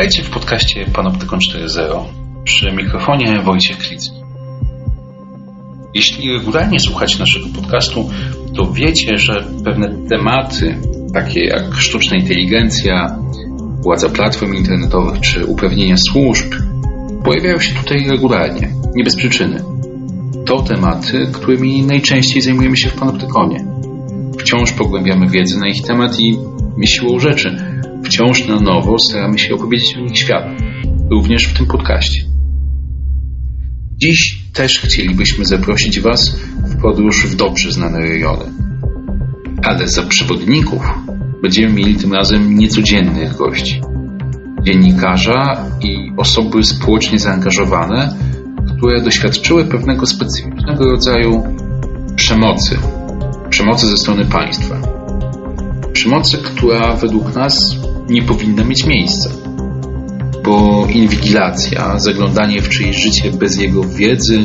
Witajcie w podcaście Panoptykon 4.0 przy mikrofonie Wojciech Klic. Jeśli regularnie słuchacie naszego podcastu, to wiecie, że pewne tematy, takie jak sztuczna inteligencja, władza platform internetowych czy uprawnienia służb, pojawiają się tutaj regularnie, nie bez przyczyny. To tematy, którymi najczęściej zajmujemy się w Panoptykonie. Wciąż pogłębiamy wiedzę na ich temat i siłą rzeczy wciąż na nowo staramy się opowiedzieć o nich światu, również w tym podcaście. Dziś też chcielibyśmy zaprosić Was w podróż w dobrze znane rejony. Ale za przewodników będziemy mieli tym razem niecodziennych gości. Dziennikarza i osoby społecznie zaangażowane, które doświadczyły pewnego specyficznego rodzaju przemocy. Przemocy ze strony państwa. Przemocy, która według nas nie powinna mieć miejsca. Bo inwigilacja, zaglądanie w czyjeś życie bez jego wiedzy,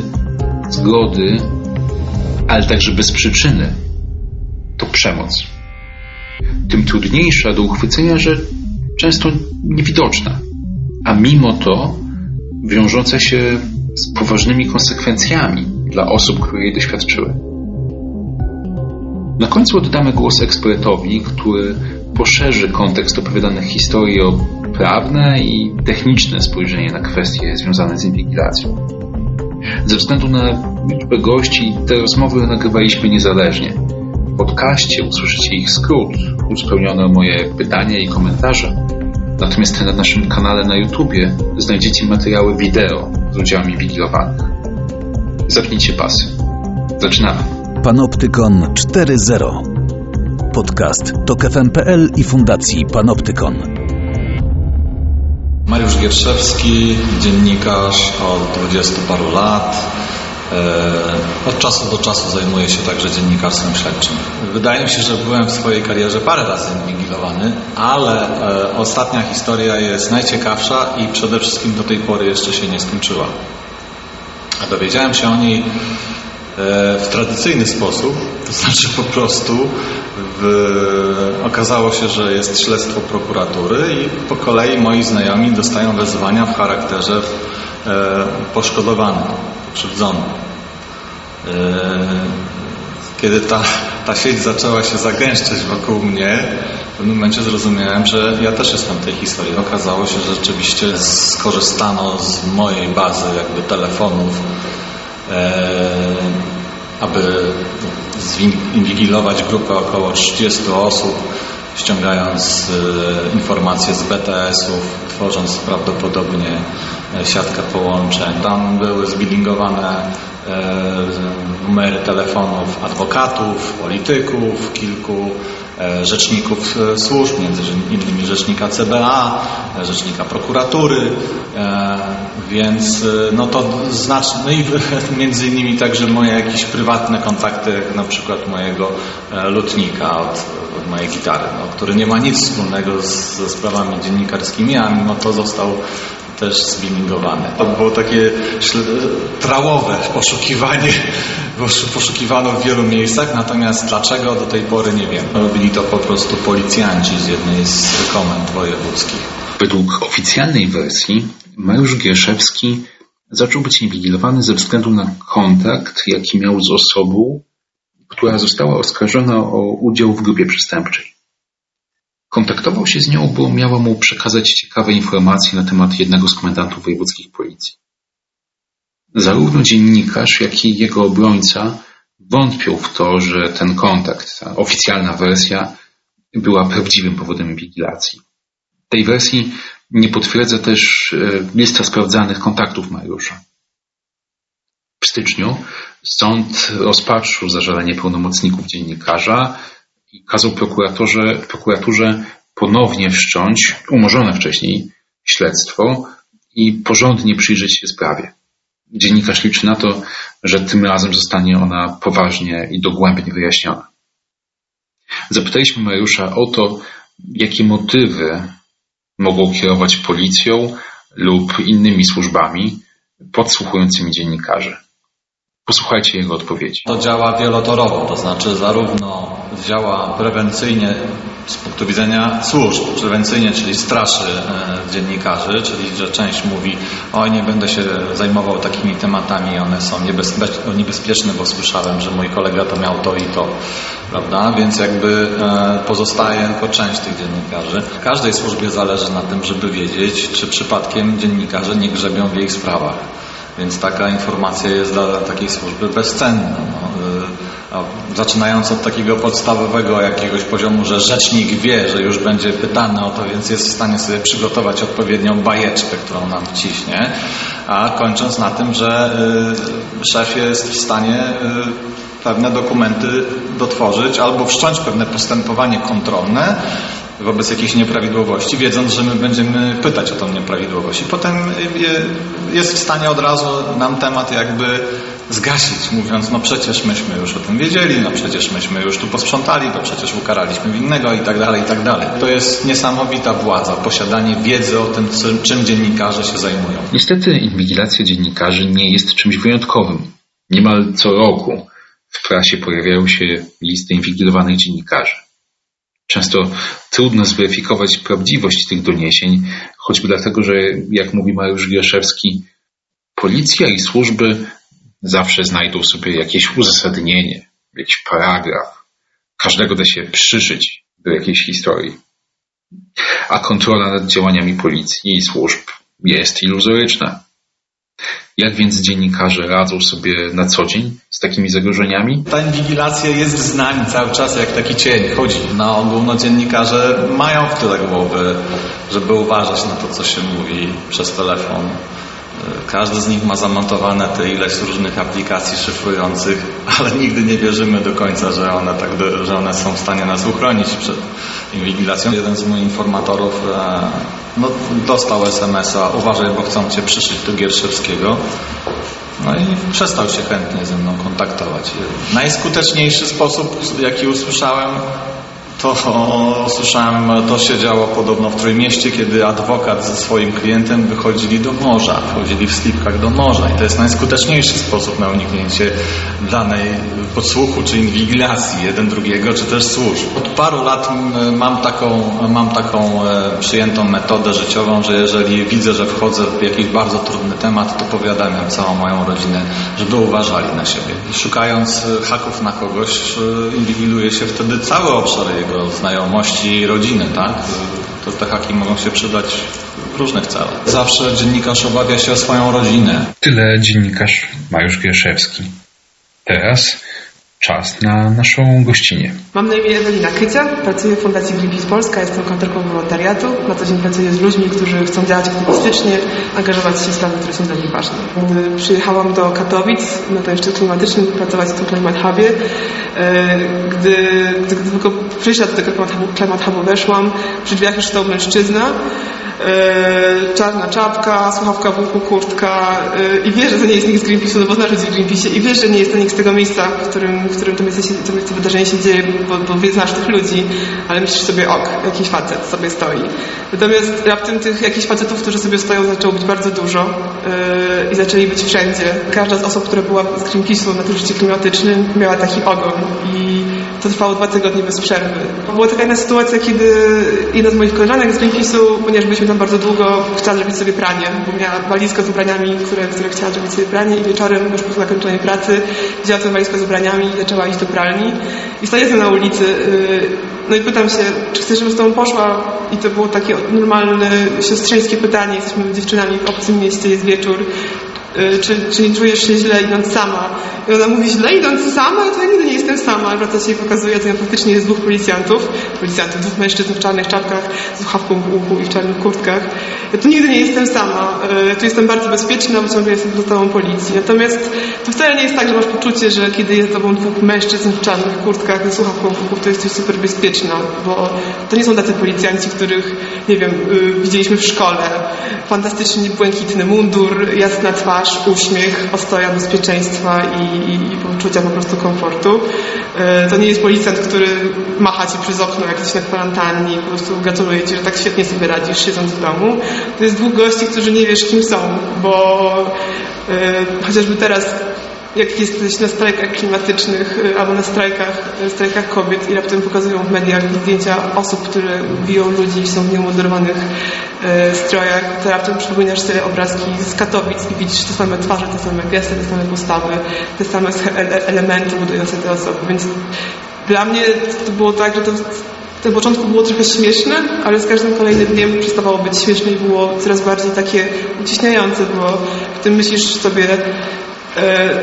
zgody, ale także bez przyczyny, to przemoc. Tym trudniejsza do uchwycenia, że często niewidoczna, a mimo to wiążąca się z poważnymi konsekwencjami dla osób, które jej doświadczyły. Na końcu oddamy głos ekspertowi, który poszerzy kontekst opowiadanych historii o prawne i techniczne spojrzenie na kwestie związane z inwigilacją. Ze względu na liczbę gości te rozmowy nagrywaliśmy niezależnie. W podcaście usłyszycie ich skrót, uzupełniony o moje pytania i komentarze. Natomiast na naszym kanale na YouTubie znajdziecie materiały wideo z udziałem inwigilowanych. Zapnijcie pasy. Zaczynamy. Panoptykon 4.0 Podcast to KFM.pl i Fundacji Panoptykon. Mariusz Gierszewski, dziennikarz od 20 paru lat. E, od czasu do czasu zajmuję się także dziennikarstwem śledczym. Wydaje mi się, że byłem w swojej karierze parę razy inwigilowany, ale e, ostatnia historia jest najciekawsza i przede wszystkim do tej pory jeszcze się nie skończyła. Dowiedziałem się o niej w tradycyjny sposób, to znaczy po prostu w, okazało się, że jest śledztwo prokuratury i po kolei moi znajomi dostają wezwania w charakterze e, poszkodowanym, pokrzywdzonym. E, kiedy ta, ta sieć zaczęła się zagęszczać wokół mnie, w pewnym momencie zrozumiałem, że ja też jestem w tej historii. Okazało się, że rzeczywiście skorzystano z mojej bazy jakby telefonów E, aby inwigilować grupę około 30 osób, ściągając e, informacje z BTS-ów, tworząc prawdopodobnie e, siatkę połączeń. Tam były zbilingowane numery telefonów adwokatów, polityków, kilku E, rzeczników e, służb, między innymi rzecznika CBA, e, rzecznika prokuratury, więc no to znacznie, no i między innymi także moje jakieś prywatne kontakty, jak na przykład mojego lutnika od, od mojej gitary, no, który nie ma nic wspólnego z, ze sprawami dziennikarskimi, a mimo to został też zbilingowane. To było takie trałowe poszukiwanie, poszukiwano w wielu miejscach, natomiast dlaczego do tej pory nie wiem. Robili to po prostu policjanci z jednej z komend wojewódzkich. Według oficjalnej wersji Mariusz Gierszewski zaczął być inwigilowany ze względu na kontakt, jaki miał z osobą, która została oskarżona o udział w grupie przestępczej. Kontaktował się z nią, bo miała mu przekazać ciekawe informacje na temat jednego z komendantów wojewódzkich policji. Zarówno dziennikarz, jak i jego obrońca wątpią w to, że ten kontakt, ta oficjalna wersja była prawdziwym powodem inwigilacji. Tej wersji nie potwierdza też e, lista sprawdzanych kontaktów Mariusza. W styczniu sąd rozpatrzył zażalenie pełnomocników dziennikarza i kazał prokuraturze, prokuraturze ponownie wszcząć umorzone wcześniej śledztwo i porządnie przyjrzeć się sprawie. Dziennikarz liczy na to, że tym razem zostanie ona poważnie i dogłębnie wyjaśniona. Zapytaliśmy Mariusza o to, jakie motywy mogą kierować policją lub innymi służbami podsłuchującymi dziennikarzy. Posłuchajcie jego odpowiedzi. To działa wielotorowo, to znaczy zarówno działa prewencyjnie z punktu widzenia służb, prewencyjnie, czyli straszy e, dziennikarzy, czyli że część mówi, oj nie będę się zajmował takimi tematami, one są niebezpieczne, bo słyszałem, że mój kolega to miał to i to, prawda? Więc jakby e, pozostaje tylko część tych dziennikarzy. Każdej służbie zależy na tym, żeby wiedzieć, czy przypadkiem dziennikarze nie grzebią w jej sprawach. Więc taka informacja jest dla takiej służby bezcenna. No. Zaczynając od takiego podstawowego jakiegoś poziomu, że rzecznik wie, że już będzie pytany o to, więc jest w stanie sobie przygotować odpowiednią bajeczkę, którą nam wciśnie, a kończąc na tym, że y, szef jest w stanie y, pewne dokumenty dotworzyć albo wszcząć pewne postępowanie kontrolne, wobec jakichś nieprawidłowości, wiedząc, że my będziemy pytać o tą nieprawidłowość. I potem jest w stanie od razu nam temat jakby zgasić, mówiąc, no przecież myśmy już o tym wiedzieli, no przecież myśmy już tu posprzątali, to przecież ukaraliśmy winnego i tak dalej, i tak dalej. To jest niesamowita władza, posiadanie wiedzy o tym, czym dziennikarze się zajmują. Niestety inwigilacja dziennikarzy nie jest czymś wyjątkowym. Niemal co roku w prasie pojawiają się listy inwigilowanych dziennikarzy. Często trudno zweryfikować prawdziwość tych doniesień, choćby dlatego, że, jak mówi Mariusz Gierszewski, policja i służby zawsze znajdą sobie jakieś uzasadnienie, jakiś paragraf. Każdego da się przyszyć do jakiejś historii. A kontrola nad działaniami policji i służb jest iluzoryczna. Jak więc dziennikarze radzą sobie na co dzień z takimi zagrożeniami? Ta inwigilacja jest z nami cały czas jak taki cień chodzi. Na ogół no, dziennikarze mają w tyle głowy, żeby uważać na to, co się mówi przez telefon. Każdy z nich ma zamontowane te ileś różnych aplikacji szyfrujących, ale nigdy nie wierzymy do końca, że one, tak, że one są w stanie nas uchronić przed inwigilacją. Jeden z moich informatorów e, no, dostał SMS-a, uważaj, bo chcą cię przyszyć do Gierszewskiego. No i przestał się chętnie ze mną kontaktować. Najskuteczniejszy sposób, jaki usłyszałem, to słyszałem, to się działo podobno w Trójmieście, kiedy adwokat ze swoim klientem wychodzili do morza, wchodzili w slipkach do morza i to jest najskuteczniejszy sposób na uniknięcie danej podsłuchu czy inwigilacji jeden drugiego, czy też służb. Od paru lat mam taką, mam taką e, przyjętą metodę życiową, że jeżeli widzę, że wchodzę w jakiś bardzo trudny temat, to powiadamiam całą moją rodzinę, żeby uważali na siebie. Szukając haków na kogoś, e, inwigiluje się wtedy cały obszar jego jego znajomości rodziny, tak? To te haki mogą się przydać w różnych celach. Zawsze dziennikarz obawia się o swoją rodzinę. Tyle dziennikarz Mariusz Gierszewski. Teraz czas na naszą gościnę. Mam na imię Ewelina Kycia, pracuję w Fundacji Greenpeace Polska, jestem kantorką wolontariatu. Na co dzień pracuję z ludźmi, którzy chcą działać aktywistycznie, angażować się w sprawy, które są dla nich ważne. Gdy przyjechałam do Katowic na ten szczyt klimatyczny, pracować w tym Climate Hubie, e, gdy, gdy, tylko przyjścia do tego Climate Hubu weszłam, przy drzwiach już stał mężczyzna, czarna czapka, słuchawka w uchu, kurtka e, i wiesz, że to nie jest nikt z Greenpeace'u, no bo znasz ludzi w Greenpeace'ie i wiesz, że nie jest to nikt z tego miejsca, w którym, w którym to, miejsce się, to, to wydarzenie się dzieje, bo, bo znasz tych ludzi, ale myślisz sobie, ok, jakiś facet sobie stoi. Natomiast raptem tych jakichś facetów, którzy sobie stoją, zaczęło być bardzo dużo yy, i zaczęli być wszędzie. Każda z osób, która była z Greenpeace'u na życie klimatycznym miała taki ogon i to trwało dwa tygodnie bez przerwy. Była taka jedna sytuacja, kiedy jedna z moich koleżanek z Greenpeace'u, ponieważ byliśmy tam bardzo długo, chciała zrobić sobie pranie, bo miała walizkę z ubraniami, które, które chciała zrobić sobie pranie i wieczorem, już po zakończeniu pracy, wzięła tę walizkę z ubraniami i zaczęła iść do pralni. I stoję na ulicy, y, no i pytam się, czy chcesz, żebym z tobą poszła? I to było takie normalne, siostrzeńskie pytanie. Jesteśmy dziewczynami w obcym mieście, jest wieczór. Y, czy, czy czujesz się źle idąc sama? I ona mówi, źle idąc sama? To ja nigdy nie jestem sama. Wraca się i pokazuje, to faktycznie jest dwóch policjantów, policjantów, dwóch mężczyzn w czarnych czapkach, z słuchawką w uchu i w czarnych kurtkach. Ja tu nigdy nie jestem sama. Y, tu jestem bardzo bezpieczna, bo ciągle jestem tobą policji. Natomiast to wcale nie jest tak, że masz poczucie, że kiedy jest tobą dwóch mężczyzn w czarnych kurtkach, z słuchawką w uchu, to jesteś super bezpieczna, bo to nie są tacy policjanci, których, nie wiem, y, widzieliśmy w szkole. Fantastycznie błękitny mundur, jasna twarz, uśmiech, ostoja bezpieczeństwa i, i, i poczucia po prostu komfortu. E, to nie jest policjant, który macha ci przez okno, jak jesteś na kwarantannie i po prostu gratuluje ci, że tak świetnie sobie radzisz, siedząc w domu. To jest dwóch gości, którzy nie wiesz, kim są, bo e, chociażby teraz jak jesteś na strajkach klimatycznych y, albo na strajkach, y, strajkach kobiet i raptem pokazują w mediach zdjęcia osób, które biją ludzi i są w nieumoderowanych y, strojach, to raptem przypominasz sobie obrazki z Katowic i widzisz te same twarze, te same gesty, te same postawy, te same elementy budujące te osoby. Więc dla mnie to było tak, że to na początku było trochę śmieszne, ale z każdym kolejnym dniem przestawało być śmieszne i było coraz bardziej takie uciśniające, bo w tym myślisz sobie, e,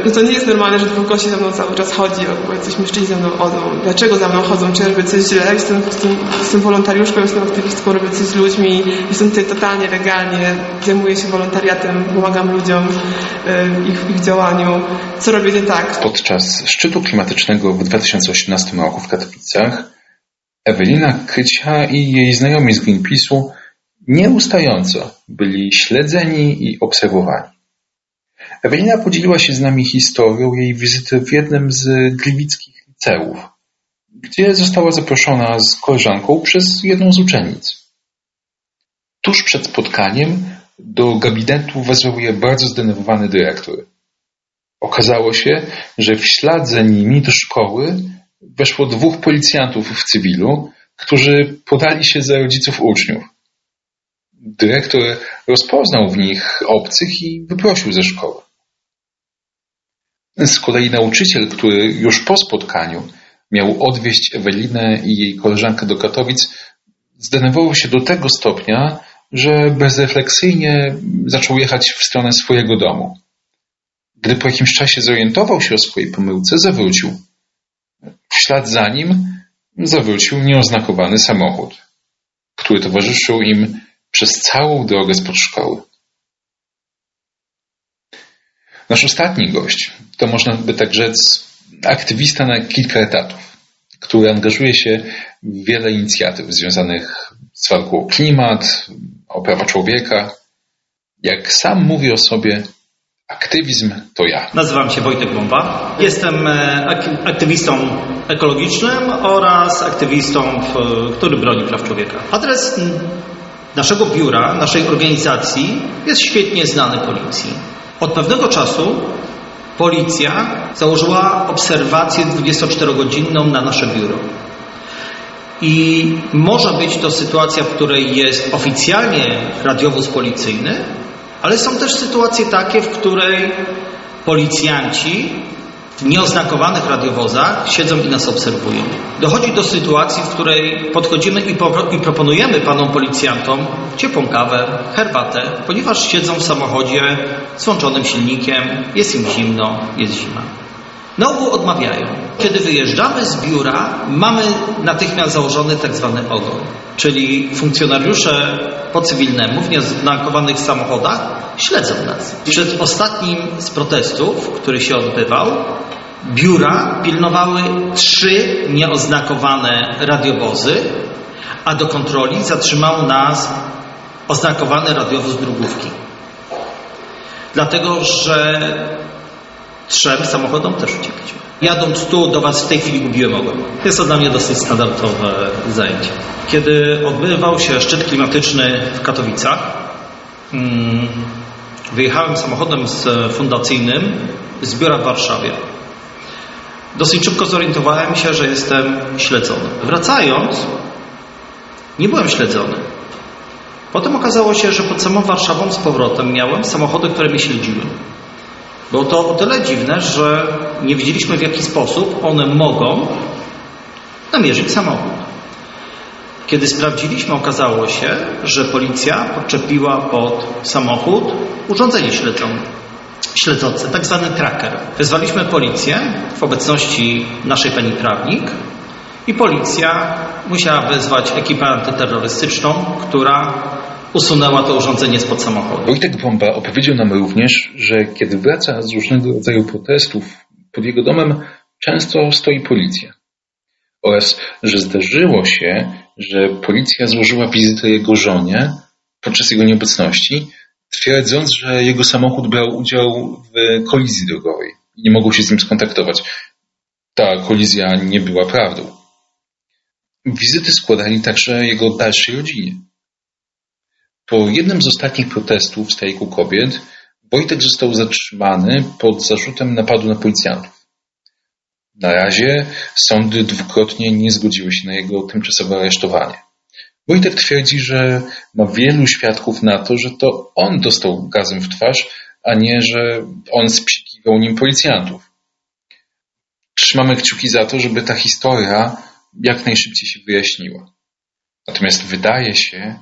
no to nie jest normalne, że dwóch gości za mną cały czas chodzi, albo jacyś mężczyźni za mną chodzą. Dlaczego za mną chodzą? Czy robię coś źle? Jestem, jestem, jestem wolontariuszką, jestem aktywistką, robię coś z ludźmi, jestem tutaj totalnie legalnie, zajmuję się wolontariatem, pomagam ludziom e, w ich, w ich działaniu. Co robię nie tak? Podczas szczytu klimatycznego w 2018 roku w Katowicach Ewelina Krycia i jej znajomi z Greenpeace'u nieustająco byli śledzeni i obserwowani. Ewelina podzieliła się z nami historią jej wizyty w jednym z gliwickich liceów, gdzie została zaproszona z koleżanką przez jedną z uczennic. Tuż przed spotkaniem do gabinetu wezwał je bardzo zdenerwowany dyrektor. Okazało się, że w ślad za nimi do szkoły weszło dwóch policjantów w cywilu, którzy podali się za rodziców uczniów. Dyrektor rozpoznał w nich obcych i wyprosił ze szkoły. Z kolei nauczyciel, który już po spotkaniu miał odwieźć Ewelinę i jej koleżankę do Katowic, zdenerwował się do tego stopnia, że bezrefleksyjnie zaczął jechać w stronę swojego domu. Gdy po jakimś czasie zorientował się o swojej pomyłce, zawrócił. W ślad za nim zawrócił nieoznakowany samochód, który towarzyszył im przez całą drogę spod szkoły. Nasz ostatni gość to można by tak rzec aktywista na kilka etatów, który angażuje się w wiele inicjatyw związanych z walką o klimat, o prawa człowieka. Jak sam mówi o sobie, Aktywizm to ja. Nazywam się Wojtek Bomba. Jestem e, aktywistą ekologicznym oraz aktywistą, który broni praw człowieka. Adres naszego biura, naszej organizacji jest świetnie znany policji. Od pewnego czasu policja założyła obserwację 24-godzinną na nasze biuro. I może być to sytuacja, w której jest oficjalnie radiowóz policyjny, ale są też sytuacje takie, w której policjanci nieoznakowanych radiowozach siedzą i nas obserwują. Dochodzi do sytuacji, w której podchodzimy i, i proponujemy panom policjantom ciepłą kawę, herbatę, ponieważ siedzą w samochodzie z włączonym silnikiem, jest im zimno, jest zima. Na ogół odmawiają. Kiedy wyjeżdżamy z biura, mamy natychmiast założony tak zwany ogon, czyli funkcjonariusze po cywilnemu w nieznakowanych samochodach śledzą nas. Przed ostatnim z protestów, który się odbywał, biura pilnowały trzy nieoznakowane radiowozy, a do kontroli zatrzymał nas oznakowany radiowóz drugówki. Dlatego, że trzem samochodom też uciekliśmy. Jadąc tu do Was w tej chwili gubiłem ogon. Jest to dla mnie dosyć standardowe zajęcie. Kiedy odbywał się szczyt klimatyczny w Katowicach, mm, wyjechałem samochodem fundacyjnym z biura w Warszawie. Dosyć szybko zorientowałem się, że jestem śledzony. Wracając, nie byłem śledzony. Potem okazało się, że pod samą Warszawą z powrotem miałem samochody, które mnie śledziły. Było to o tyle dziwne, że nie wiedzieliśmy w jaki sposób one mogą namierzyć samochód. Kiedy sprawdziliśmy, okazało się, że policja podczepiła pod samochód urządzenie śledzące, tak zwany tracker. Wezwaliśmy policję w obecności naszej pani prawnik i policja musiała wezwać ekipę antyterrorystyczną, która usunęła to urządzenie spod samochodu. Wojtek Bomba opowiedział nam również, że kiedy wraca z różnego rodzaju protestów, pod jego domem często stoi policja. Oraz, że zdarzyło się, że policja złożyła wizytę jego żonie podczas jego nieobecności, twierdząc, że jego samochód brał udział w kolizji drogowej i nie mogą się z nim skontaktować. Ta kolizja nie była prawdą. Wizyty składali także jego dalszej rodzinie. Po jednym z ostatnich protestów strajku kobiet Wojtek został zatrzymany pod zarzutem napadu na policjantów. Na razie sądy dwukrotnie nie zgodziły się na jego tymczasowe aresztowanie. Wojtek twierdzi, że ma wielu świadków na to, że to on dostał gazem w twarz, a nie, że on spsikiwał nim policjantów. Trzymamy kciuki za to, żeby ta historia jak najszybciej się wyjaśniła. Natomiast wydaje się,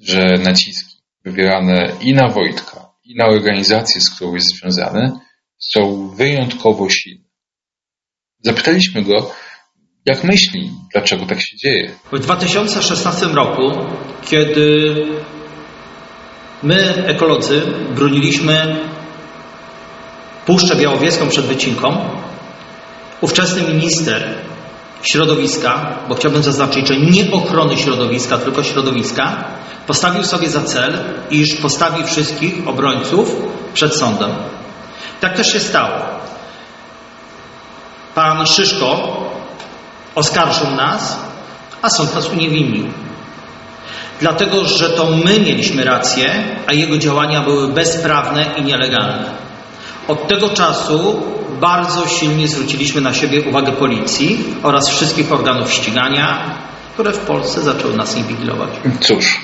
że naciski wywierane i na Wojtka, i na organizację, z którą jest związany, są wyjątkowo silne. Zapytaliśmy go, jak myśli, dlaczego tak się dzieje. W 2016 roku, kiedy my, ekolodzy, broniliśmy Puszczę Białowieską przed wycinką, ówczesny minister środowiska, bo chciałbym zaznaczyć, że nie ochrony środowiska, tylko środowiska, postawił sobie za cel, iż postawi wszystkich obrońców przed sądem. Tak też się stało. Pan Szyszko oskarżył nas, a sąd nas uniewinnił. Dlatego, że to my mieliśmy rację, a jego działania były bezprawne i nielegalne. Od tego czasu bardzo silnie zwróciliśmy na siebie uwagę policji oraz wszystkich organów ścigania, które w Polsce zaczęły nas inwigilować. Cóż,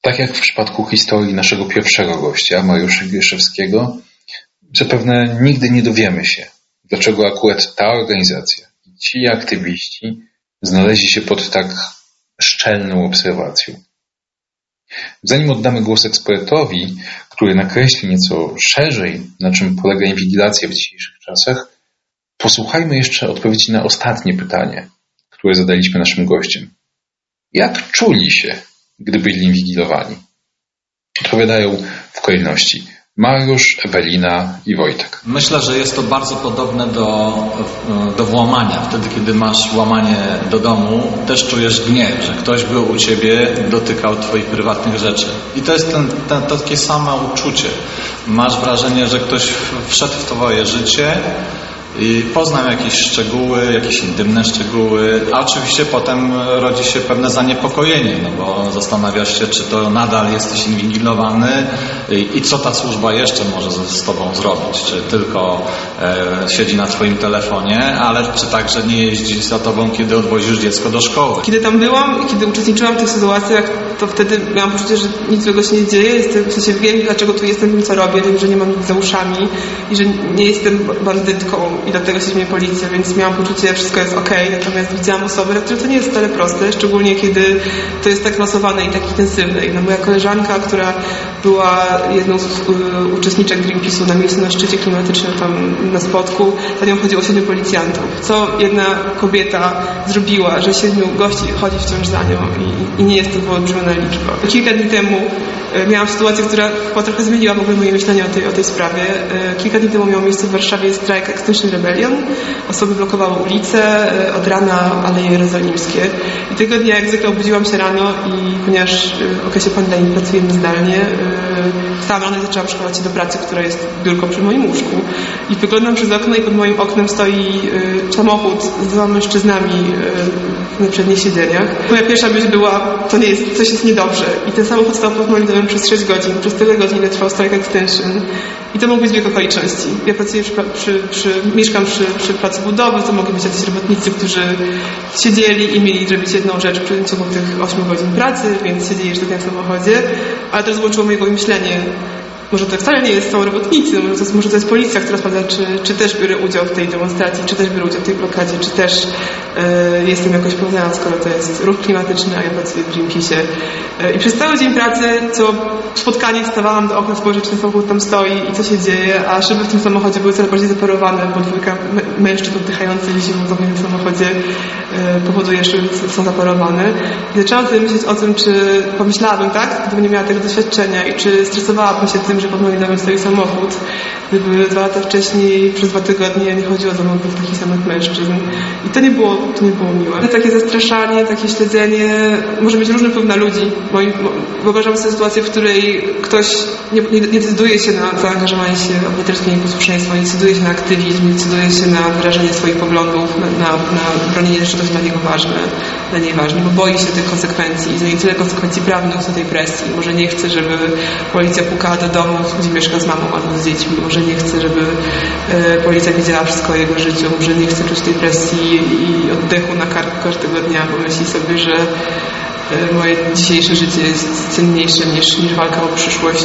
tak jak w przypadku historii naszego pierwszego gościa, Mariusza Gieszewskiego, zapewne nigdy nie dowiemy się, dlaczego akurat ta organizacja i ci aktywiści znaleźli się pod tak szczelną obserwacją. Zanim oddamy głos ekspertowi, który nakreśli nieco szerzej, na czym polega inwigilacja w dzisiejszych czasach, posłuchajmy jeszcze odpowiedzi na ostatnie pytanie, które zadaliśmy naszym gościom. Jak czuli się, gdy byli inwigilowani? Odpowiadają w kolejności Mariusz, Ewelina i Wojtek. Myślę, że jest to bardzo podobne do, do włamania. Wtedy, kiedy masz włamanie do domu, też czujesz gniew, że ktoś był u ciebie, dotykał twoich prywatnych rzeczy. I to jest ten, ten, to takie samo uczucie. Masz wrażenie, że ktoś wszedł w twoje życie, i poznam jakieś szczegóły, jakieś intymne szczegóły, a oczywiście potem rodzi się pewne zaniepokojenie, no bo zastanawiasz się, czy to nadal jesteś inwigilowany i, i co ta służba jeszcze może z, z tobą zrobić, czy tylko e, siedzi na twoim telefonie, ale czy także nie jeździ za tobą, kiedy odwozisz dziecko do szkoły. Kiedy tam byłam i kiedy uczestniczyłam w tych sytuacjach, to wtedy miałam poczucie, że nic złego się nie dzieje, jestem, w sensie wiem, dlaczego tu jestem, wiem co robię, wiem, że nie mam nic za uszami i że nie jestem bandytką i dlatego się mnie policja, więc miałam poczucie, że wszystko jest ok, natomiast widziałam osoby, dla których to nie jest wcale proste, szczególnie kiedy to jest tak masowane i tak intensywne. I no, moja koleżanka, która była jedną z uczestniczek Greenpeace'u na miejscu na szczycie klimatycznym tam na spotku, za nią chodziło siedmiu policjantów. Co jedna kobieta zrobiła, że siedmiu gości chodzi wciąż za nią i, i nie jest to wyolbrzymiona liczba. Kilka dni temu miałam sytuację, która chyba trochę zmieniła w ogóle moje myślenie o tej, o tej sprawie. Y, kilka dni temu miał miejsce w Warszawie strajk Extinction Rebellion. Osoby blokowały ulice, od rana Aleje Jerozolimskie. I tego dnia jak zwykle obudziłam się rano i ponieważ w okresie pandemii pracujemy zdalnie, wstałam rano i zaczęłam się do pracy, która jest biurką przy moim łóżku. I wyglądam przez okno i pod moim oknem stoi samochód z dwoma mężczyznami na przednich siedzeniach. Moja pierwsza myśl była, to nie jest, coś jest niedobrze. I ten samochód stał pod moim domem przez 6 godzin, przez tyle godzin, ile trwał strike extension. I to mógł być zbieg okoliczności. Ja pracuję przy, przy, przy, mieszkam przy, przy placu budowy, to mogli być jacyś robotnicy, którzy siedzieli i mieli zrobić jedną rzecz w ciągu tych 8 godzin pracy, więc siedzieli jeszcze w samochodzie, ale to rozłączyło mojego myślenie może to wcale nie jest, są robotnicy, może to jest, może to jest policja, która sprawdza, czy, czy też biorę udział w tej demonstracji, czy też biorę udział w tej blokadzie, czy też y, jestem jakoś powiązana, skoro to jest ruch klimatyczny, a ja pracuję w Greenpeace'ie. Y, I przez cały dzień pracy, co spotkanie wstawałam do okna ten samochód tam stoi i co się dzieje, a szyby w tym samochodzie były coraz bardziej zaparowane, bo dwójka mężczyzn oddychających zimą w tym samochodzie y, powoduje, że są zaparowane. I zaczęłam sobie myśleć o tym, czy pomyślałabym, tak, gdybym nie miała tego doświadczenia i czy stresowałabym się tym, że moim domem stoi samochód. Gdyby dwa lata wcześniej przez dwa tygodnie nie chodziło za mną takich samych mężczyzn. I to nie było, to nie było miłe. Takie zastraszanie, takie śledzenie może mieć różny wpływ na ludzi. Wyobrażam sobie sytuację, w której ktoś nie, nie, nie decyduje się na zaangażowanie się obywatelskie nieposłuszeństwo, nie decyduje się na aktywizm, nie decyduje się na wyrażenie swoich poglądów, na, na, na bronienie rzeczy, to jest dla niego ważne, dla niej ważne, bo boi się tych konsekwencji. I nie tyle konsekwencji prawnych, co tej presji. Może nie chce, żeby policja pukała do domu gdzie mieszka z mamą albo z dziećmi. Może nie chce, żeby e, policja widziała wszystko o jego życiu. Może nie chce czuć tej presji i oddechu na karku każdego dnia, bo myśli sobie, że e, moje dzisiejsze życie jest cenniejsze niż, niż walka o przyszłość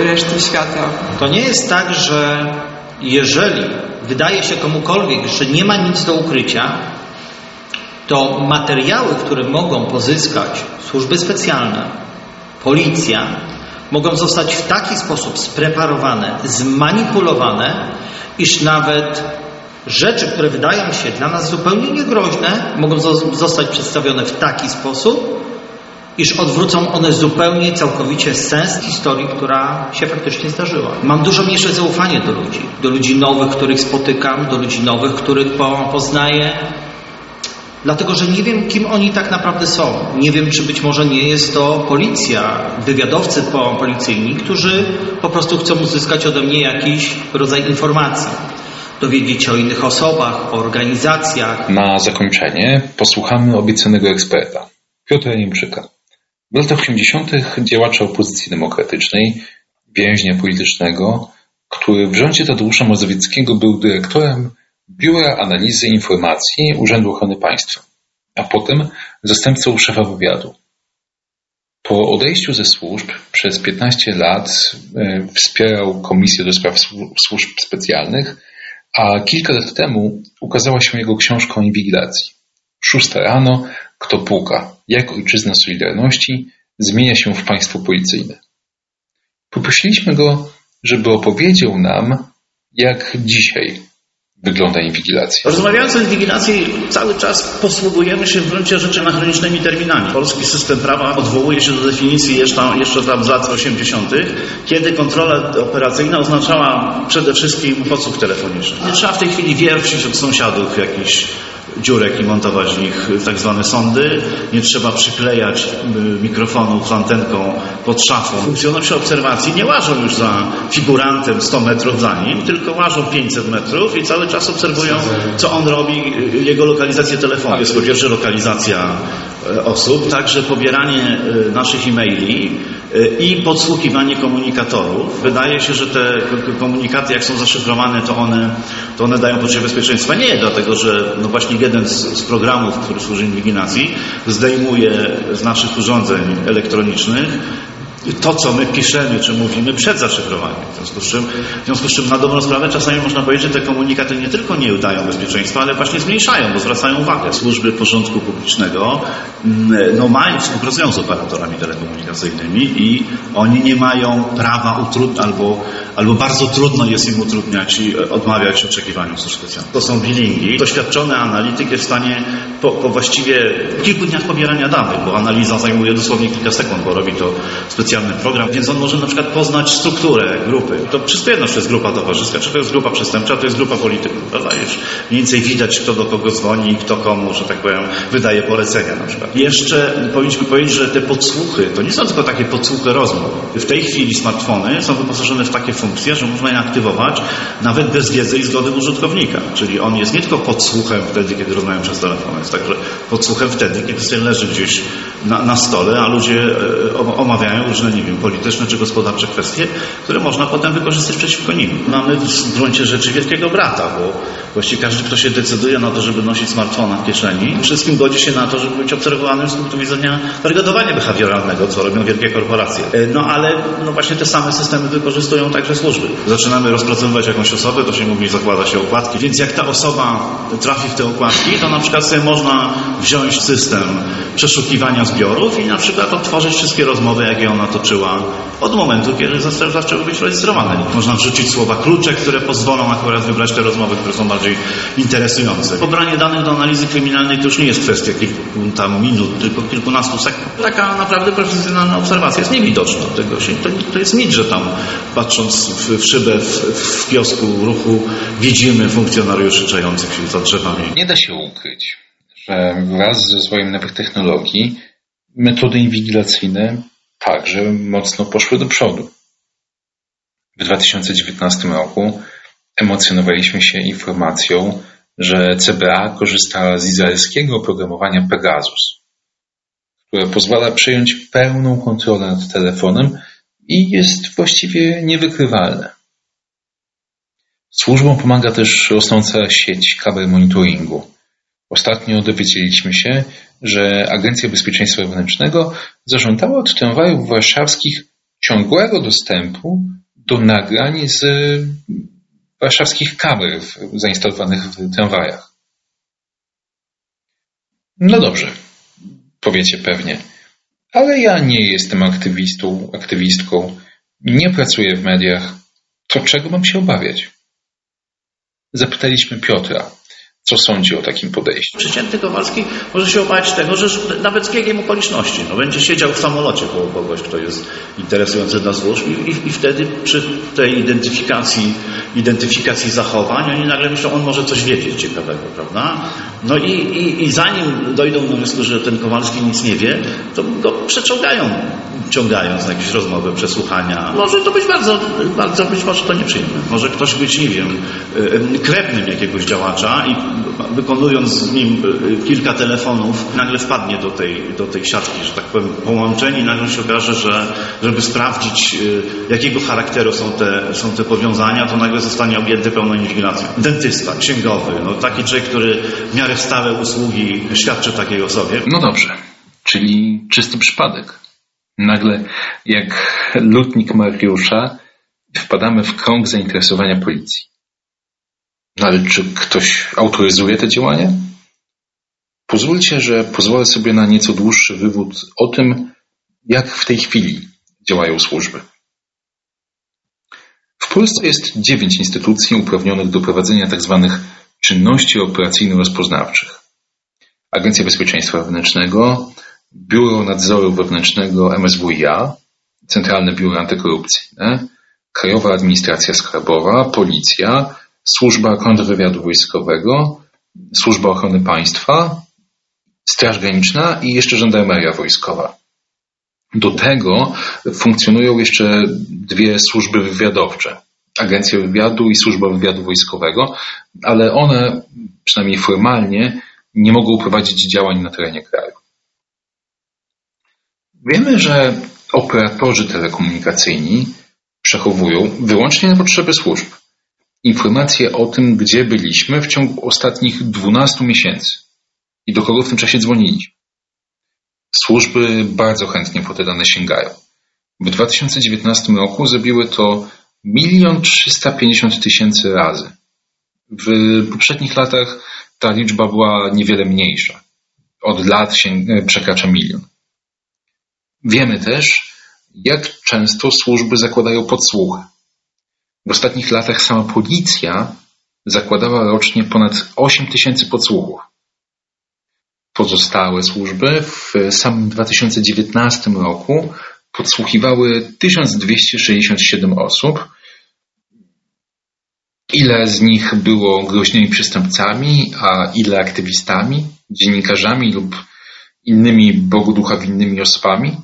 e, reszty świata. To nie jest tak, że jeżeli wydaje się komukolwiek, że nie ma nic do ukrycia, to materiały, które mogą pozyskać służby specjalne, policja, mogą zostać w taki sposób spreparowane, zmanipulowane, iż nawet rzeczy, które wydają się dla nas zupełnie niegroźne, mogą zostać przedstawione w taki sposób, iż odwrócą one zupełnie, całkowicie sens historii, która się faktycznie zdarzyła. Mam dużo mniejsze zaufanie do ludzi, do ludzi nowych, których spotykam, do ludzi nowych, których poznaję, dlatego że nie wiem, kim oni tak naprawdę są. Nie wiem, czy być może nie jest to policja, wywiadowcy policyjni, którzy po prostu chcą uzyskać ode mnie jakiś rodzaj informacji. Dowiedzieć się o innych osobach, o organizacjach. Na zakończenie posłuchamy obiecanego eksperta, Piotra Niemczyka. W latach 80. działacza opozycji demokratycznej, więźnia politycznego, który w rządzie Tadeusza Mazowieckiego był dyrektorem Biura Analizy Informacji Urzędu Ochrony Państwa, a potem zastępcą szefa wywiadu. Po odejściu ze służb przez 15 lat e, wspierał Komisję do Spraw Służb Specjalnych, a kilka lat temu ukazała się jego książka o inwigilacji. Szósta rano, kto puka, jak ojczyzna Solidarności zmienia się w państwo policyjne. Poprosiliśmy go, żeby opowiedział nam, jak dzisiaj wygląda inwigilacja. Rozmawiając o inwigilacji, cały czas posługujemy się w gruncie rzeczy anachronicznymi terminami. Polski system prawa odwołuje się do definicji jeszcze, jeszcze tam z lat 80., kiedy kontrola operacyjna oznaczała przede wszystkim podsłuch telefoniczny. Nie trzeba w tej chwili wiercić od sąsiadów jakichś dziurek i montować w nich tak zwane sądy. Nie trzeba przyklejać y, mikrofonów antenką pod szafą. Funkcjonariusze obserwacji nie łażą już za figurantem 100 metrów za nim, tylko łażą 500 metrów i cały czas obserwują, co on robi, y, jego lokalizację telefonu. Jest po pierwsze lokalizacja osób, także pobieranie naszych e-maili i podsłuchiwanie komunikatorów. Wydaje się, że te komunikaty, jak są zaszyfrowane, to one, to one dają poczucie bezpieczeństwa. Nie, dlatego że no właśnie jeden z, z programów, który służy inwigilacji, zdejmuje z naszych urządzeń elektronicznych to, co my piszemy czy mówimy przed zaszyfrowaniem. W związku, z czym, w związku z czym na dobrą sprawę czasami można powiedzieć, że te komunikaty nie tylko nie dają bezpieczeństwa, ale właśnie zmniejszają, bo zwracają uwagę. Służby porządku publicznego mm, no, mają, współpracują z operatorami telekomunikacyjnymi i oni nie mają prawa utrudniać albo, albo bardzo trudno jest im utrudniać i odmawiać oczekiwaniom służb specjalnych. To są bilingi. Doświadczony analityk jest w stanie po, po właściwie kilku dniach pobierania danych, bo analiza zajmuje dosłownie kilka sekund, bo robi to specjalnie specjalny program, więc on może na przykład poznać strukturę grupy. To wszystko jedno, czy to jest grupa towarzyska, czy to jest grupa przestępcza, to jest grupa polityków, prawda? Już mniej więcej widać, kto do kogo dzwoni, kto komu, że tak powiem, wydaje polecenia na przykład. Jeszcze powinniśmy powiedzieć, że te podsłuchy, to nie są tylko takie podsłuchy rozmów. W tej chwili smartfony są wyposażone w takie funkcje, że można je aktywować nawet bez wiedzy i zgody użytkownika. Czyli on jest nie tylko podsłuchem wtedy, kiedy rozmawiam przez telefon, jest także podsłuchem wtedy, kiedy sobie leży gdzieś na, na stole, a ludzie e, omawiają różne różne, nie wiem, polityczne czy gospodarcze kwestie, które można potem wykorzystać przeciwko nim. Mamy w gruncie rzeczy wielkiego brata, bo właściwie każdy, kto się decyduje na to, żeby nosić smartfona w kieszeni, wszystkim godzi się na to, żeby być obserwowanym z punktu widzenia targetowania behawioralnego, co robią wielkie korporacje. E, no ale no właśnie te same systemy wykorzystują także służby. Zaczynamy rozpracowywać jakąś osobę, to się mówi, zakłada się okładki, więc jak ta osoba trafi w te okładki, to na przykład sobie można wziąć system przeszukiwania zbiorów i na przykład odtworzyć wszystkie rozmowy, jakie ona toczyła od momentu, kiedy zaczęły być rejestrowane. Można wrzucić słowa klucze, które pozwolą akurat wybrać te rozmowy, które są bardziej interesujące. Pobranie danych do analizy kryminalnej to już nie jest kwestia kilku tam minut, tylko kilkunastu sekund. Taka naprawdę profesjonalna obserwacja jest niewidoczna. Tego się, to, to jest nic, że tam patrząc w, w szybę w, w ruchu widzimy funkcjonariuszy czających się za drzewami. Nie da się ukryć, że wraz z rozwojem nowych technologii metody inwigilacyjne także mocno poszły do przodu. W 2019 roku emocjonowaliśmy się informacją, że CBA korzysta z izraelskiego oprogramowania Pegasus, które pozwala przejąć pełną kontrolę nad telefonem i jest właściwie niewykrywalne. Służbom pomaga też rosnąca sieć kamer monitoringu. Ostatnio dowiedzieliśmy się, że Agencja Bezpieczeństwa Wewnętrznego zażądała od tramwajów warszawskich ciągłego dostępu do nagrań z warszawskich kamer zainstalowanych w tramwajach. No dobrze, powiecie pewnie, ale ja nie jestem aktywistą, aktywistką, nie pracuję w mediach, to czego mam się obawiać? Zapytaliśmy Piotra, co sądzi o takim podejściu? Przeciętny Kowalski może się obawiać tego, że nawet z biegiem okoliczności no, będzie siedział w samolocie koło kogoś, kto jest interesujący dla służb i, i, i, wtedy przy tej identyfikacji, identyfikacji zachowań oni nagle myślą, on może coś wiedzieć ciekawego, prawda? No i, i, i zanim dojdą do wniosku, że ten Kowalski nic nie wie, to go przeczołgają ciągając na jakieś rozmowy, przesłuchania. Może to być bardzo, bardzo być może to nieprzyjemne. Może ktoś być, nie wiem, krewnym jakiegoś działacza i wykonując z nim kilka telefonów, nagle wpadnie do tej, do tej siatki, że tak powiem, połączeń i nagle się okaże, że żeby sprawdzić, jakiego charakteru są te, są te powiązania, to nagle zostanie objęty pełną inwigilacją. Dentysta, księgowy, no taki człowiek, który w miarę stałe usługi świadczy takiej osobie. No dobrze, czyli czysty przypadek. Nagle, jak lutnik Mariusza, wpadamy w krąg zainteresowania policji. No ale czy ktoś autoryzuje te działania? Pozwólcie, że pozwolę sobie na nieco dłuższy wywód o tym, jak w tej chwili działają służby. W Polsce jest dziewięć instytucji uprawnionych do prowadzenia tzw. Tak czynności operacyjno-rozpoznawczych. Agencja Bezpieczeństwa Wewnętrznego, Biuro Nadzoru Wewnętrznego MSWiA, Centralne Biuro Antykorupcyjne, Krajowa Administracja Skarbowa, Policja, Służba Kontrwywiadu Wojskowego, Służba Ochrony Państwa, Straż Graniczna i jeszcze Żandarmeria Wojskowa. Do tego funkcjonują jeszcze dwie służby wywiadowcze. Agencja Wywiadu i Służba Wywiadu Wojskowego, ale one, przynajmniej formalnie, nie mogą prowadzić działań na terenie kraju. Wiemy, że operatorzy telekomunikacyjni przechowują wyłącznie na potrzeby służb informacje o tym, gdzie byliśmy w ciągu ostatnich 12 miesięcy i do kogo w tym czasie dzwoniliśmy. Służby bardzo chętnie po te dane sięgają. W 2019 roku zrobiły to 1 350 tysięcy razy. W poprzednich latach ta liczba była niewiele mniejsza. Od lat się przekracza milion. Wiemy też, jak często służby zakładają podsłuchy. W ostatnich latach sama policja zakładała rocznie ponad 8 tysięcy podsłuchów. Pozostałe służby w samym 2019 roku podsłuchiwały 1267 osób. Ile z nich było groźnymi przestępcami, a ile aktywistami, dziennikarzami lub innymi Bogu ducha winnymi osobami?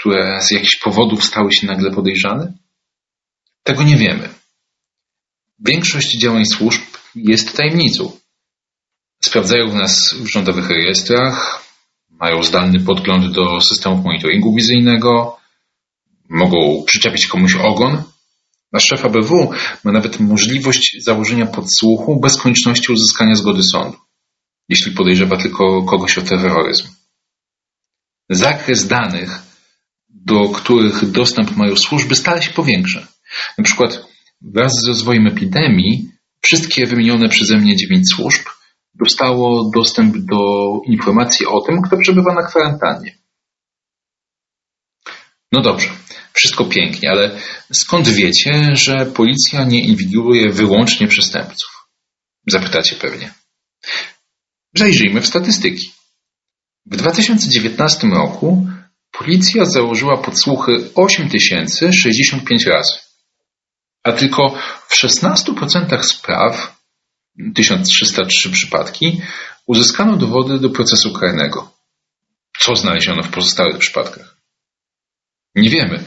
Które z jakichś powodów stały się nagle podejrzane? Tego nie wiemy. Większość działań służb jest tajemnicą. Sprawdzają nas w rządowych rejestrach, mają zdalny podgląd do systemów monitoringu wizyjnego, mogą przyczepić komuś ogon. Nasz szef ABW ma nawet możliwość założenia podsłuchu bez konieczności uzyskania zgody sądu, jeśli podejrzewa tylko kogoś o terroryzm. Zakres danych do których dostęp mają służby, stale się powiększa. Na przykład wraz z rozwojem epidemii wszystkie wymienione przeze mnie dziewięć służb dostało dostęp do informacji o tym, kto przebywa na kwarantannie. No dobrze, wszystko pięknie, ale skąd wiecie, że policja nie inwigiluje wyłącznie przestępców? Zapytacie pewnie. Zajrzyjmy w statystyki. W 2019 roku Policja założyła podsłuchy 8065 razy, a tylko w 16% spraw, 1303 przypadki, uzyskano dowody do procesu karnego. Co znaleziono w pozostałych przypadkach? Nie wiemy,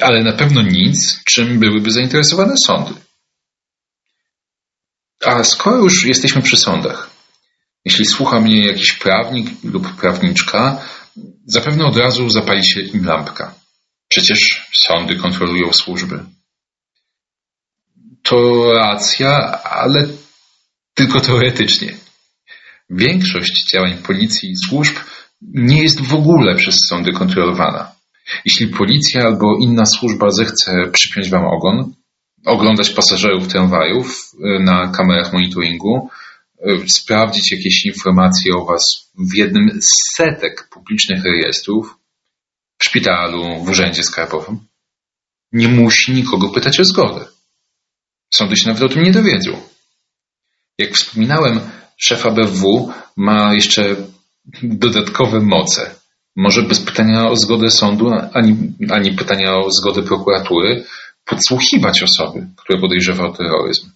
ale na pewno nic, czym byłyby zainteresowane sądy. A skoro już jesteśmy przy sądach, jeśli słucha mnie jakiś prawnik lub prawniczka, zapewne od razu zapali się im lampka. Przecież sądy kontrolują służby. To racja, ale tylko teoretycznie. Większość działań policji i służb nie jest w ogóle przez sądy kontrolowana. Jeśli policja albo inna służba zechce przypiąć wam ogon, oglądać pasażerów tramwajów y, na kamerach monitoringu, sprawdzić jakieś informacje o was w jednym z setek publicznych rejestrów, w szpitalu, w urzędzie skarbowym, nie musi nikogo pytać o zgodę. Sądy się nawet o tym nie dowiedzą. Jak wspominałem, szef ABW ma jeszcze dodatkowe moce. Może bez pytania o zgodę sądu, ani, ani pytania o zgodę prokuratury, podsłuchiwać osoby, które podejrzewa o terroryzm.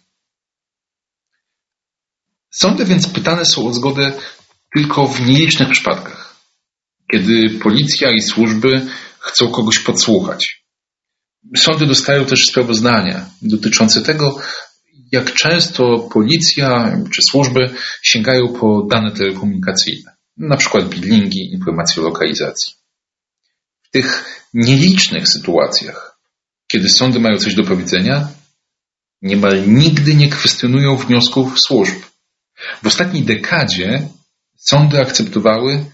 Sądy więc pytane są o zgodę tylko w nielicznych przypadkach, kiedy policja i służby chcą kogoś podsłuchać. Sądy dostają też sprawozdania dotyczące tego, jak często policja czy służby sięgają po dane telekomunikacyjne, na przykład bidlingi, informacje o lokalizacji. W tych nielicznych sytuacjach, kiedy sądy mają coś do powiedzenia, niemal nigdy nie kwestionują wniosków służb. W ostatniej dekadzie sądy akceptowały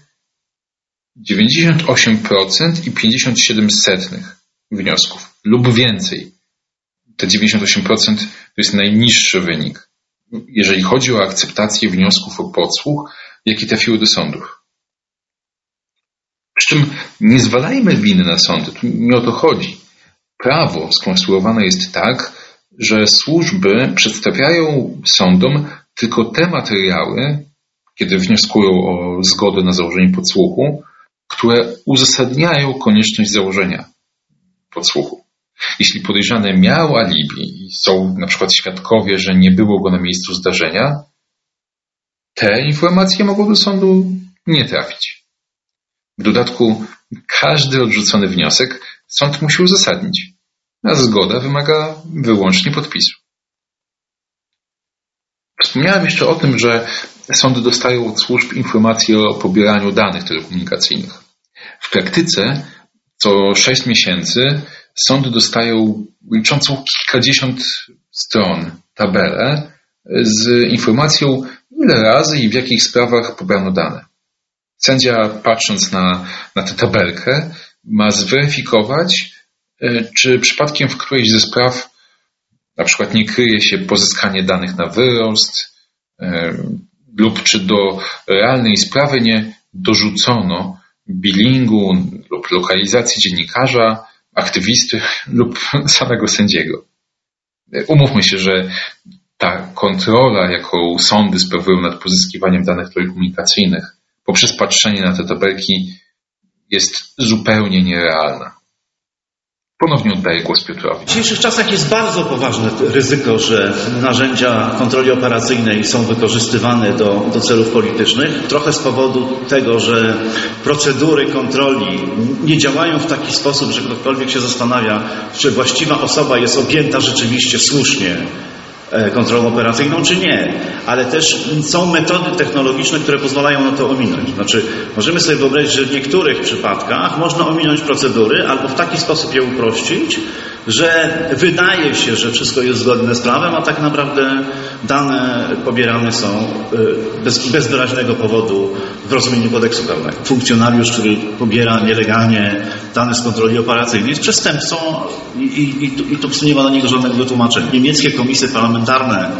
98% i 57% wniosków lub więcej. Te 98% to jest najniższy wynik, jeżeli chodzi o akceptację wniosków o podsłuch, jakie trafiły do sądów. Przy czym nie zwalajmy winy na sądy, tu nie o to chodzi. Prawo skonstruowane jest tak, że służby przedstawiają sądom tylko te materiały, kiedy wnioskują o zgodę na założenie podsłuchu, które uzasadniają konieczność założenia podsłuchu. Jeśli podejrzany miał alibi i są na przykład świadkowie, że nie było go na miejscu zdarzenia, te informacje mogą do sądu nie trafić. W dodatku każdy odrzucony wniosek sąd musi uzasadnić, a zgoda wymaga wyłącznie podpisu. Wspomniałem jeszcze o tym, że sądy dostają od służb informacje o pobieraniu danych telekomunikacyjnych. W praktyce co sześć miesięcy sądy dostają liczącą kilkadziesiąt stron tabelę z informacją, ile razy i w jakich sprawach pobrano dane. Sędzia, patrząc na, na tę tabelkę, ma zweryfikować, e, czy przypadkiem w którejś ze spraw na przykład nie kryje się pozyskanie danych na wyrost, e, lub czy do realnej sprawy nie dorzucono bilingu lub lokalizacji dziennikarza, aktywisty lub samego sędziego. Umówmy się, że ta kontrola, jaką sądy sprawują nad pozyskiwaniem danych telekomunikacyjnych poprzez patrzenie na te tabelki jest zupełnie nierealna. Ponownie oddaję głos Piotrowi. W dzisiejszych czasach jest bardzo poważne ryzyko, że narzędzia kontroli operacyjnej są wykorzystywane do, do celów politycznych. Trochę z powodu tego, że procedury kontroli nie działają w taki sposób, że ktokolwiek się zastanawia, czy właściwa osoba jest objęta rzeczywiście słusznie kontrolą operacyjną, czy nie. Ale też są metody technologiczne, które pozwalają na to ominąć. Znaczy, możemy sobie wyobrazić, że w niektórych przypadkach można ominąć procedury albo w taki sposób je uprościć, że wydaje się, że wszystko jest zgodne z prawem, a tak naprawdę dane pobierane są e, bez, bez wyraźnego powodu w rozumieniu kodeksu karnego. Funkcjonariusz, który pobiera nielegalnie dane z kontroli operacyjnej jest przestępcą i, i, i, to nie ma na niego żadnego wytłumaczenia. Niemieckie komisje parlamentarne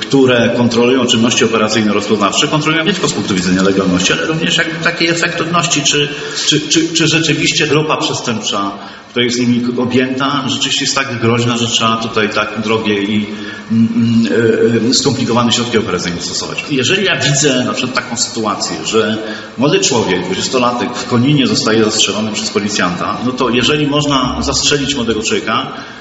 które kontrolują czynności operacyjne rozpoznawcze, kontrolują nie tylko z punktu widzenia legalności, ale również jakby takiej efektywności, czy, czy, czy, czy rzeczywiście grupa przestępcza, która jest nimi objęta, rzeczywiście jest tak groźna, że trzeba tutaj tak drogie i mm, mm, e, skomplikowane środki operacyjne stosować. Jeżeli ja widzę na przykład taką sytuację, że młody człowiek, 20-latek w Koninie zostaje zastrzelony przez policjanta, no to jeżeli można zastrzelić młodego człowieka, E,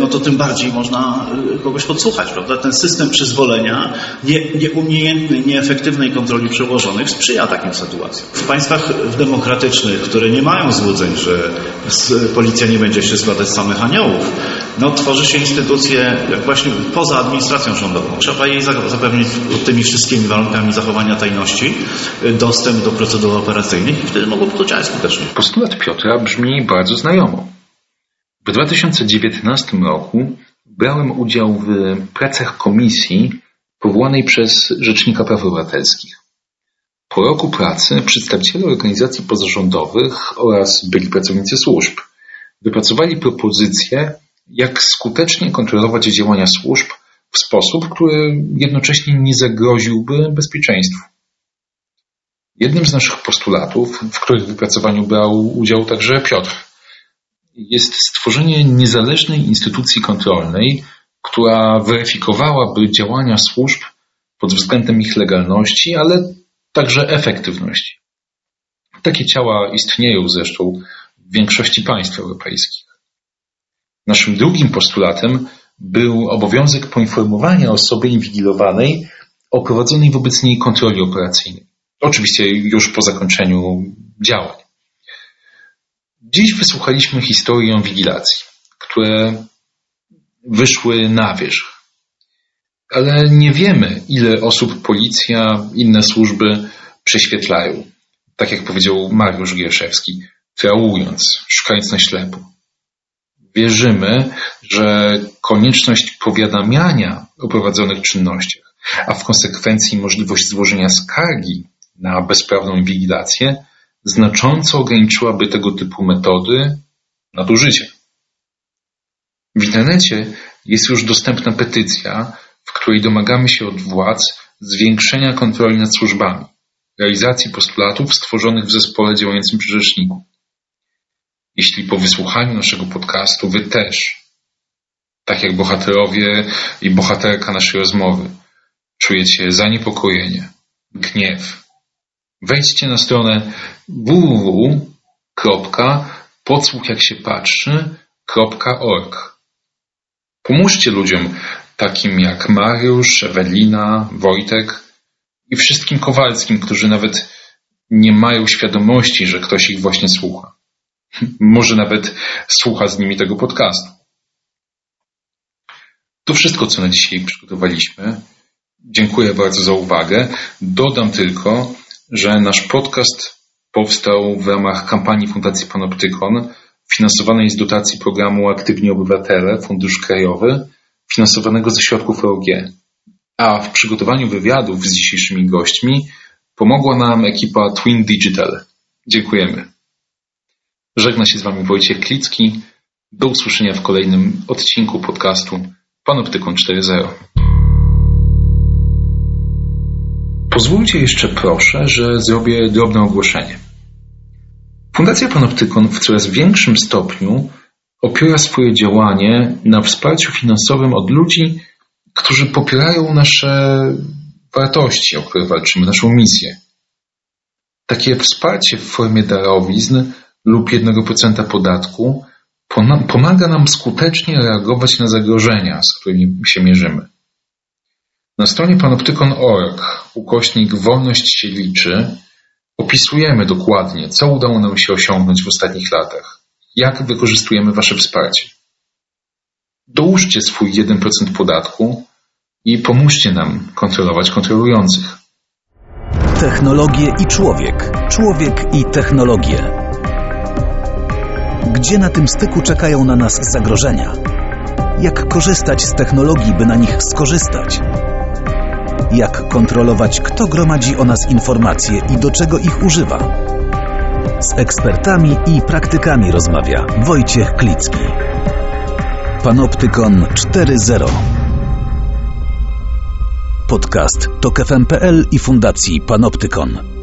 no to tym bardziej można e, kogoś podsłuchać, prawda? Ten system przyzwolenia nie, nieumiejętnej, nieefektywnej kontroli przełożonych sprzyja takim sytuacjom. W państwach demokratycznych, które nie mają złudzeń, że policja nie będzie się składać z samych aniołów, no, tworzy się instytucję jak właśnie poza administracją rządową. Trzeba jej zapewnić tymi wszystkimi warunkami zachowania tajności dostęp do procedur operacyjnych i wtedy mogłoby to działać skutecznie. Postulat Piotra brzmi bardzo znajomo. W 2019 roku brałem udział w pracach komisji powołanej przez Rzecznika Praw Obywatelskich. Po roku pracy przedstawiciele organizacji pozarządowych oraz byli pracownicy służb wypracowali propozycję, jak skutecznie kontrolować działania służb w sposób, który jednocześnie nie zagroziłby bezpieczeństwu. Jednym z naszych postulatów, w których wypracowaniu brał udział także Piotr, jest stworzenie niezależnej instytucji kontrolnej, która weryfikowałaby działania służb pod względem ich legalności, ale także efektywności. Takie ciała istnieją zresztą w większości państw europejskich. Naszym drugim postulatem był obowiązek poinformowania osoby inwigilowanej o prowadzonej wobec niej kontroli operacyjnej. Oczywiście już po zakończeniu działań. Dziś wysłuchaliśmy historii o inwigilacji, które wyszły na wierzch. Ale nie wiemy, ile osób policja, inne służby prześwietlają. Tak jak powiedział Mariusz Gierszewski, traując, szukając na ślepo. Wierzymy, że konieczność powiadamiania o prowadzonych czynnościach, a w konsekwencji możliwość złożenia skargi na bezprawną inwigilację znacząco ograniczyłaby tego typu metody nadużycia. W internecie jest już dostępna petycja, w której domagamy się od władz zwiększenia kontroli nad służbami, realizacji postulatów stworzonych w zespole działającym przy rzeczniku. Jeśli po wysłuchaniu naszego podcastu wy też, tak jak bohaterowie i bohaterka naszej rozmowy, czujecie zaniepokojenie, gniew, wejdźcie na stronę www.podsłuchjaksiepatrzy.org Pomóżcie ludziom takim jak Mariusz, Ewelina, Wojtek i wszystkim Kowalskim, którzy nawet nie mają świadomości, że ktoś ich właśnie słucha. Może nawet słucha z nimi tego podcastu. To wszystko, co na dzisiaj przygotowaliśmy. Dziękuję bardzo za uwagę. Dodam tylko, że nasz podcast powstał w ramach kampanii Fundacji Panoptykon finansowanej z dotacji programu Aktywni Obywatele, Fundusz Krajowy, finansowanego ze środków EOG. A w przygotowaniu wywiadów z dzisiejszymi gośćmi pomogła nam ekipa Twin Digital. Dziękujemy. Żegna się z Wami Wojciech Klicki. Do usłyszenia w kolejnym odcinku podcastu Panoptykon 4.0. Pozwólcie jeszcze proszę, że zrobię drobne ogłoszenie. Fundacja Panoptykon w coraz większym stopniu opiera swoje działanie na wsparciu finansowym od ludzi, którzy popierają nasze wartości, o które walczymy, naszą misję. Takie wsparcie w formie darowizn lub 1% podatku pomaga nam skutecznie reagować na zagrożenia, z którymi się mierzymy. Na stronie panoptykon.org ukośnik wolność się liczy Opisujemy dokładnie, co udało nam się osiągnąć w ostatnich latach, jak wykorzystujemy Wasze wsparcie. Dołóżcie swój 1% podatku i pomóżcie nam kontrolować kontrolujących. Technologie i człowiek. Człowiek i technologie. Gdzie na tym styku czekają na nas zagrożenia? Jak korzystać z technologii, by na nich skorzystać? Jak kontrolować, kto gromadzi o nas informacje i do czego ich używa. Z ekspertami i praktykami rozmawia Wojciech Klicki. Panoptykon 4.0 Podcast to KFMPL i Fundacji Panoptykon.